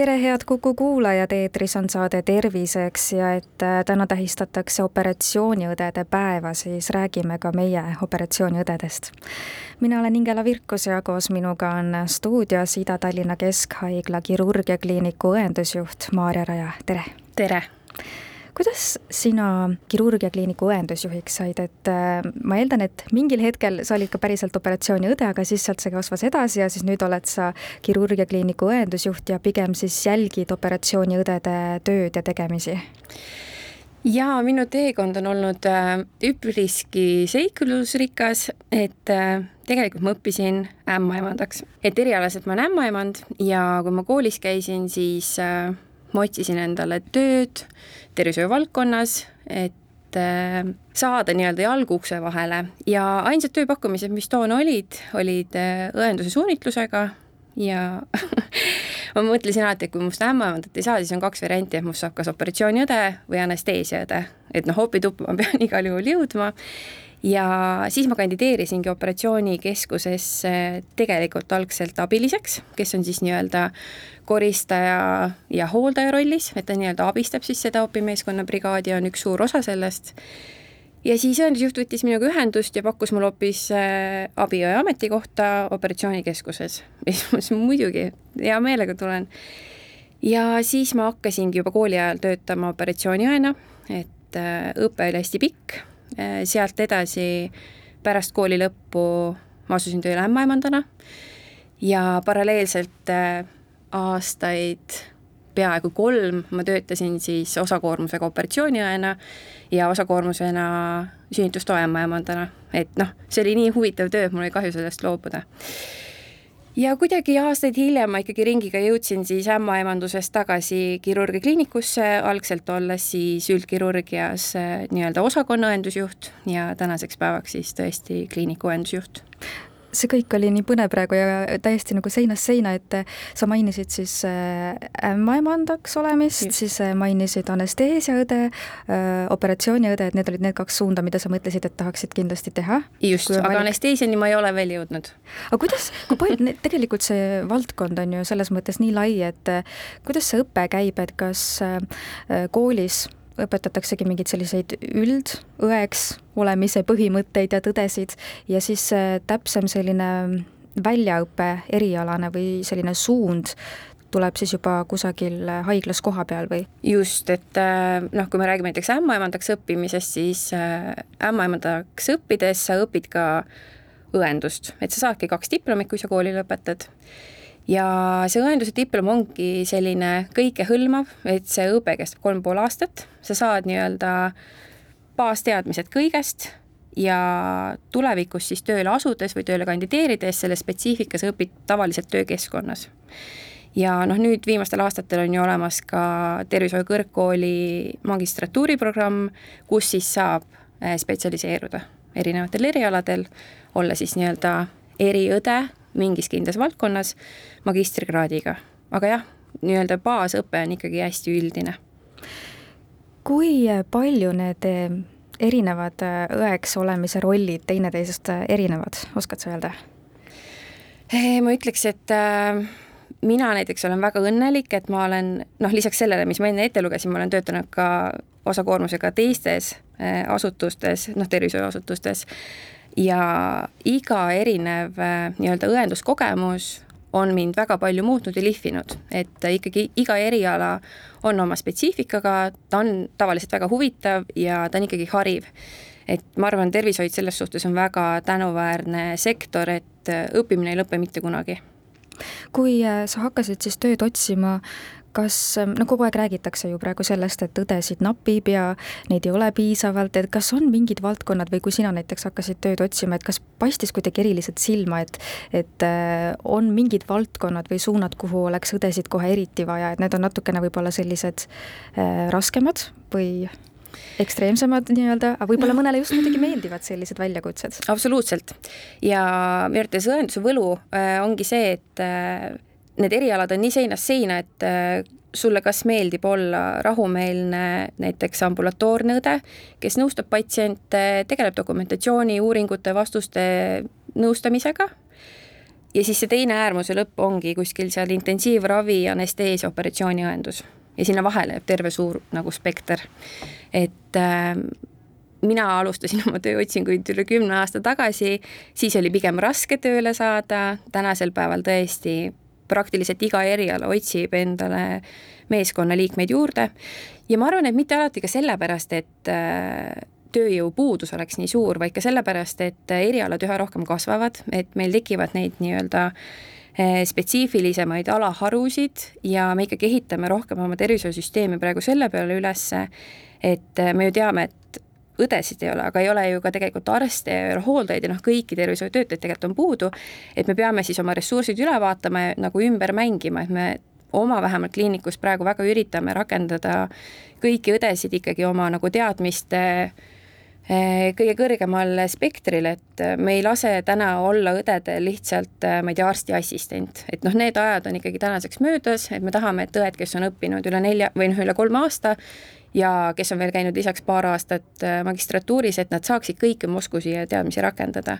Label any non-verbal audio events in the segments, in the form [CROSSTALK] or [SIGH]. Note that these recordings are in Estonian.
tere, head Kuku kuulajad, eetris on saade Terviseks ja et äh, täna tähistatakse operatsiooniõdede päeva, siis räägime ka meie operatsiooniõdedest. mina olen Ingela Virkus ja koos minuga on stuudios Ida-Tallinna Keskhaigla kirurgiakliiniku õendusjuht Maarja Raja, tere! tere! Kuidas sina kirurgiakliiniku õendusjuhiks said, et äh, ma eeldan, et mingil hetkel sa olid ka päriselt operatsiooniõde, aga siis sealt see kasvas edasi ja siis nüüd oled sa kirurgiakliiniku õendusjuht ja pigem siis jälgid operatsiooniõdede tööd ja tegemisi? jaa, minu teekond on olnud äh, üpriski seiklusrikas, et äh, tegelikult ma õppisin ämmaemandaks, et erialaselt ma olen ämmaemand ja kui ma koolis käisin, siis ma otsisin endale tööd tervishoiu valdkonnas, et äh, saada nii-öelda jalg ukse vahele ja ainsad tööpakkumised, mis toona olid, olid äh, õenduse suunitlusega ja [LAUGHS] ma mõtlesin alati, et kui must ämmaemandat ei saa, siis on kaks varianti, et must saab kas operatsiooniõde või anesteesiaõde. et noh, opituppa ma pean [LAUGHS] igal juhul jõudma ja siis ma kandideerisingi operatsioonikeskusesse tegelikult algselt abiliseks, kes on siis nii-öelda koristaja ja hooldaja rollis, et ta nii-öelda abistab siis seda opimeeskonna brigaadi, on üks suur osa sellest. ja siis õendusjuht võttis minuga ühendust ja pakkus mulle hoopis äh, abiõe ametikohta operatsioonikeskuses. siis ma mõtlesin muidugi, hea meelega tulen. ja siis ma hakkasingi juba kooli ajal töötama operatsiooniõena, et äh, õpe oli hästi pikk sealt edasi pärast kooli lõppu ma asusin tööle ämmaemandana ja paralleelselt äh, aastaid peaaegu kolm ma töötasin siis osakoormusega operatsiooniõena ja osakoormusena sünnitustoe ämmaemandana, et noh, see oli nii huvitav töö, et mul oli kahju sellest loobuda ja kuidagi aastaid hiljem ma ikkagi ringiga jõudsin siis ämmaemandusest tagasi kirurgikliinikusse, algselt olles siis üldkirurgias äh, nii-öelda osakonna õendusjuht ja tänaseks päevaks siis tõesti kliiniku õendusjuht see kõik oli nii põnev praegu ja täiesti nagu seinast seina, et sa mainisid siis äh, ämmaemandaks olemist, siis äh, mainisid anesteesiaõde, äh, operatsiooniõde, et need olid need kaks suunda, mida sa mõtlesid, et tahaksid kindlasti teha. just, aga valik... anesteesiani ma ei ole veel jõudnud. aga kuidas, kui palju, [LAUGHS] tegelikult see valdkond on ju selles mõttes nii lai, et kuidas see õpe käib, et kas koolis õpetataksegi mingeid selliseid üldõeks olemise põhimõtteid ja tõdesid ja siis täpsem selline väljaõpe, erialane või selline suund tuleb siis juba kusagil haiglas kohapeal või? just, et äh, noh, kui me räägime näiteks ämmaemandaks õppimisest, siis äh, ämmaemandaks õppides sa õpid ka õendust, et sa saadki kaks diplomit, kui sa kooli lõpetad ja see õenduse diplom ongi selline kõikehõlmav, et see õpe kestab kolm pool aastat, sa saad nii-öelda baasteadmised kõigest ja tulevikus siis tööle asudes või tööle kandideerides selle spetsiifika sa õpid tavaliselt töökeskkonnas. ja noh, nüüd viimastel aastatel on ju olemas ka tervishoiu kõrgkooli magistratuuriprogramm, kus siis saab eh, spetsialiseeruda erinevatel erialadel, olla siis nii-öelda eriõde mingis kindlas valdkonnas magistrikraadiga, aga jah, nii-öelda baasõpe on ikkagi hästi üldine. kui palju need eh, erinevad eh, õeks olemise rollid teineteisest eh, erinevad, oskad sa öelda? ma ütleks, et äh, mina näiteks olen väga õnnelik, et ma olen noh, lisaks sellele, mis ma enne ette lugesin, ma olen töötanud ka osakoormusega teistes äh, asutustes, noh, tervishoiuasutustes ja iga erinev äh, nii-öelda õenduskogemus on mind väga palju muutnud ja lihvinud, et ikkagi iga eriala on oma spetsiifikaga, ta on tavaliselt väga huvitav ja ta on ikkagi hariv. et ma arvan, tervishoid selles suhtes on väga tänuväärne sektor, et õppimine ei lõpe mitte kunagi. kui äh, sa hakkasid siis tööd otsima, kas, no kogu aeg räägitakse ju praegu sellest, et õdesid napib ja neid ei ole piisavalt, et kas on mingid valdkonnad või kui sina näiteks hakkasid tööd otsima, et kas paistis kuidagi eriliselt silma, et et äh, on mingid valdkonnad või suunad, kuhu oleks õdesid kohe eriti vaja, et need on natukene võib-olla sellised äh, raskemad või? ekstreemsemad nii-öelda, aga võib-olla mõnele just muidugi meeldivad sellised väljakutsed. absoluutselt. ja minu arvates õenduse võlu äh, ongi see, et need erialad on nii seinast seina, et äh, sulle kas meeldib olla rahumeelne näiteks ambulatoorne õde, kes nõustab patsiente, tegeleb dokumentatsiooni, uuringute, vastuste nõustamisega, ja siis see teine äärmuse lõpp ongi kuskil seal intensiivravi, anesteesia, operatsiooniõendus. Ja sinna vahele jääb terve suur nagu spekter. et äh, mina alustasin [LAUGHS] oma tööotsinguid üle kümne aasta tagasi, siis oli pigem raske tööle saada, tänasel päeval tõesti praktiliselt iga eriala otsib endale meeskonnaliikmeid juurde. Ja ma arvan, et mitte alati ka sellepärast, et äh, tööjõupuudus oleks nii suur, vaid ka sellepärast, et erialad üha rohkem kasvavad, et meil tekivad neid nii-öelda eh, spetsiifilisemaid alaharusid ja me ikkagi ehitame rohkem oma tervishoiusüsteemi praegu selle peale ülesse, et me ju teame, et õdesid ei ole, aga ei ole ju ka tegelikult arste ja hooldajaid ja noh, kõiki tervishoiutöötajaid tegelikult on puudu, et me peame siis oma ressursid üle vaatama ja nagu ümber mängima, et me oma vähemalt kliinikus praegu väga üritame rakendada kõiki õdesid ikkagi oma nagu teadmiste äh, kõige kõrgemal spektril, et eh, me ei lase täna olla õdedel lihtsalt, eh, ma ei tea, arsti assistent, et noh, need ajad on ikkagi tänaseks möödas, et me tahame, et õed, kes on õppinud üle nelja või noh, üle kolme aasta ja kes on veel käinud lisaks paar aastat magistratuuris, et nad saaksid kõiki oma oskusi ja teadmisi rakendada.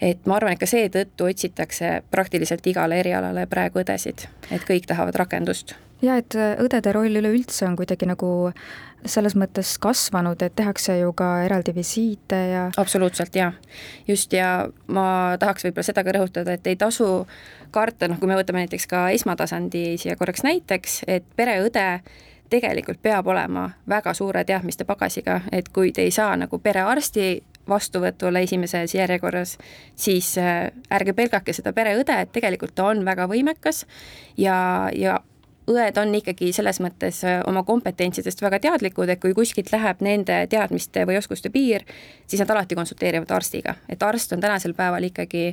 et ma arvan, et ka seetõttu otsitakse praktiliselt igale erialale praegu õdesid, et kõik tahavad rakendust ja et õdede roll üleüldse on kuidagi nagu selles mõttes kasvanud, et tehakse ju ka eraldi visiite ja absoluutselt, jaa. just, ja ma tahaks võib-olla seda ka rõhutada, et ei tasu karta, noh, kui me võtame näiteks ka esmatasandi siia korraks näiteks, et pereõde tegelikult peab olema väga suure teadmiste pagasiga, et kui te ei saa nagu perearsti vastuvõtule esimeses järjekorras, siis äh, ärge pelgake seda pereõde, et tegelikult ta on väga võimekas ja, ja õed on ikkagi selles mõttes äh, oma kompetentsidest väga teadlikud, et kui kuskilt läheb nende teadmiste või oskuste piir, siis nad alati konsulteerivad arstiga, et arst on tänasel päeval ikkagi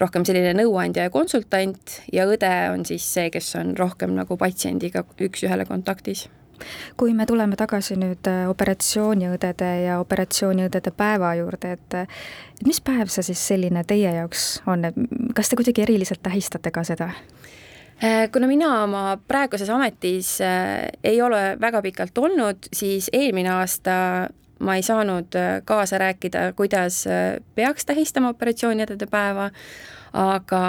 rohkem selline nõuandja ja konsultant ja õde on siis see, kes on rohkem nagu patsiendiga üks-ühele kontaktis. Kui me tuleme tagasi nüüd äh, operatsiooniõdede ja operatsiooniõdede päeva juurde, et et mis päev see siis selline teie jaoks on, et kas te kuidagi eriliselt tähistate ka seda? Äh, kuna mina oma praeguses ametis äh, ei ole väga pikalt olnud, siis eelmine aasta ma ei saanud äh, kaasa rääkida, kuidas peaks tähistama operatsioonijädede päeva, aga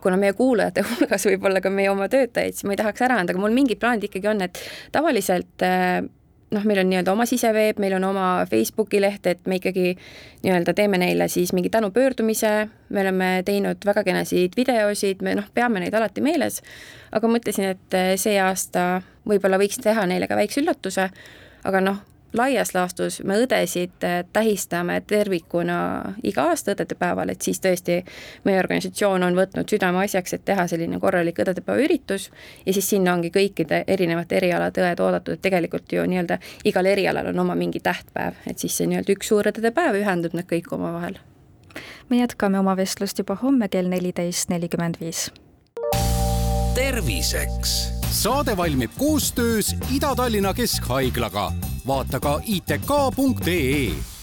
kuna meie kuulajate [LAUGHS] hulgas võib olla ka meie oma töötajaid, siis ma ei tahaks ära anda, aga mul mingid plaanid ikkagi on, et tavaliselt noh, meil on nii-öelda oma siseveeb, meil on oma Facebooki leht, et me ikkagi nii-öelda teeme neile siis mingi tänupöördumise, me oleme teinud väga kenasid videosid, me noh, peame neid alati meeles, aga mõtlesin, et see aasta võib-olla võiks teha neile ka väikse üllatuse, aga noh, laias laastus me õdesid äh, tähistame tervikuna iga aasta õdedepäeval, et siis tõesti meie organisatsioon on võtnud südameasjaks, et teha selline korralik õdedepäeva üritus ja siis sinna ongi kõikide erinevate erialade õed oodatud, et tegelikult ju nii-öelda igal erialal on oma mingi tähtpäev, et siis see nii-öelda üks suur õdedepäev ühendab need kõik omavahel. me jätkame oma vestlust juba homme kell neliteist nelikümmend viis. terviseks saade valmib koostöös Ida-Tallinna Keskhaiglaga. Vaata ka itk.ee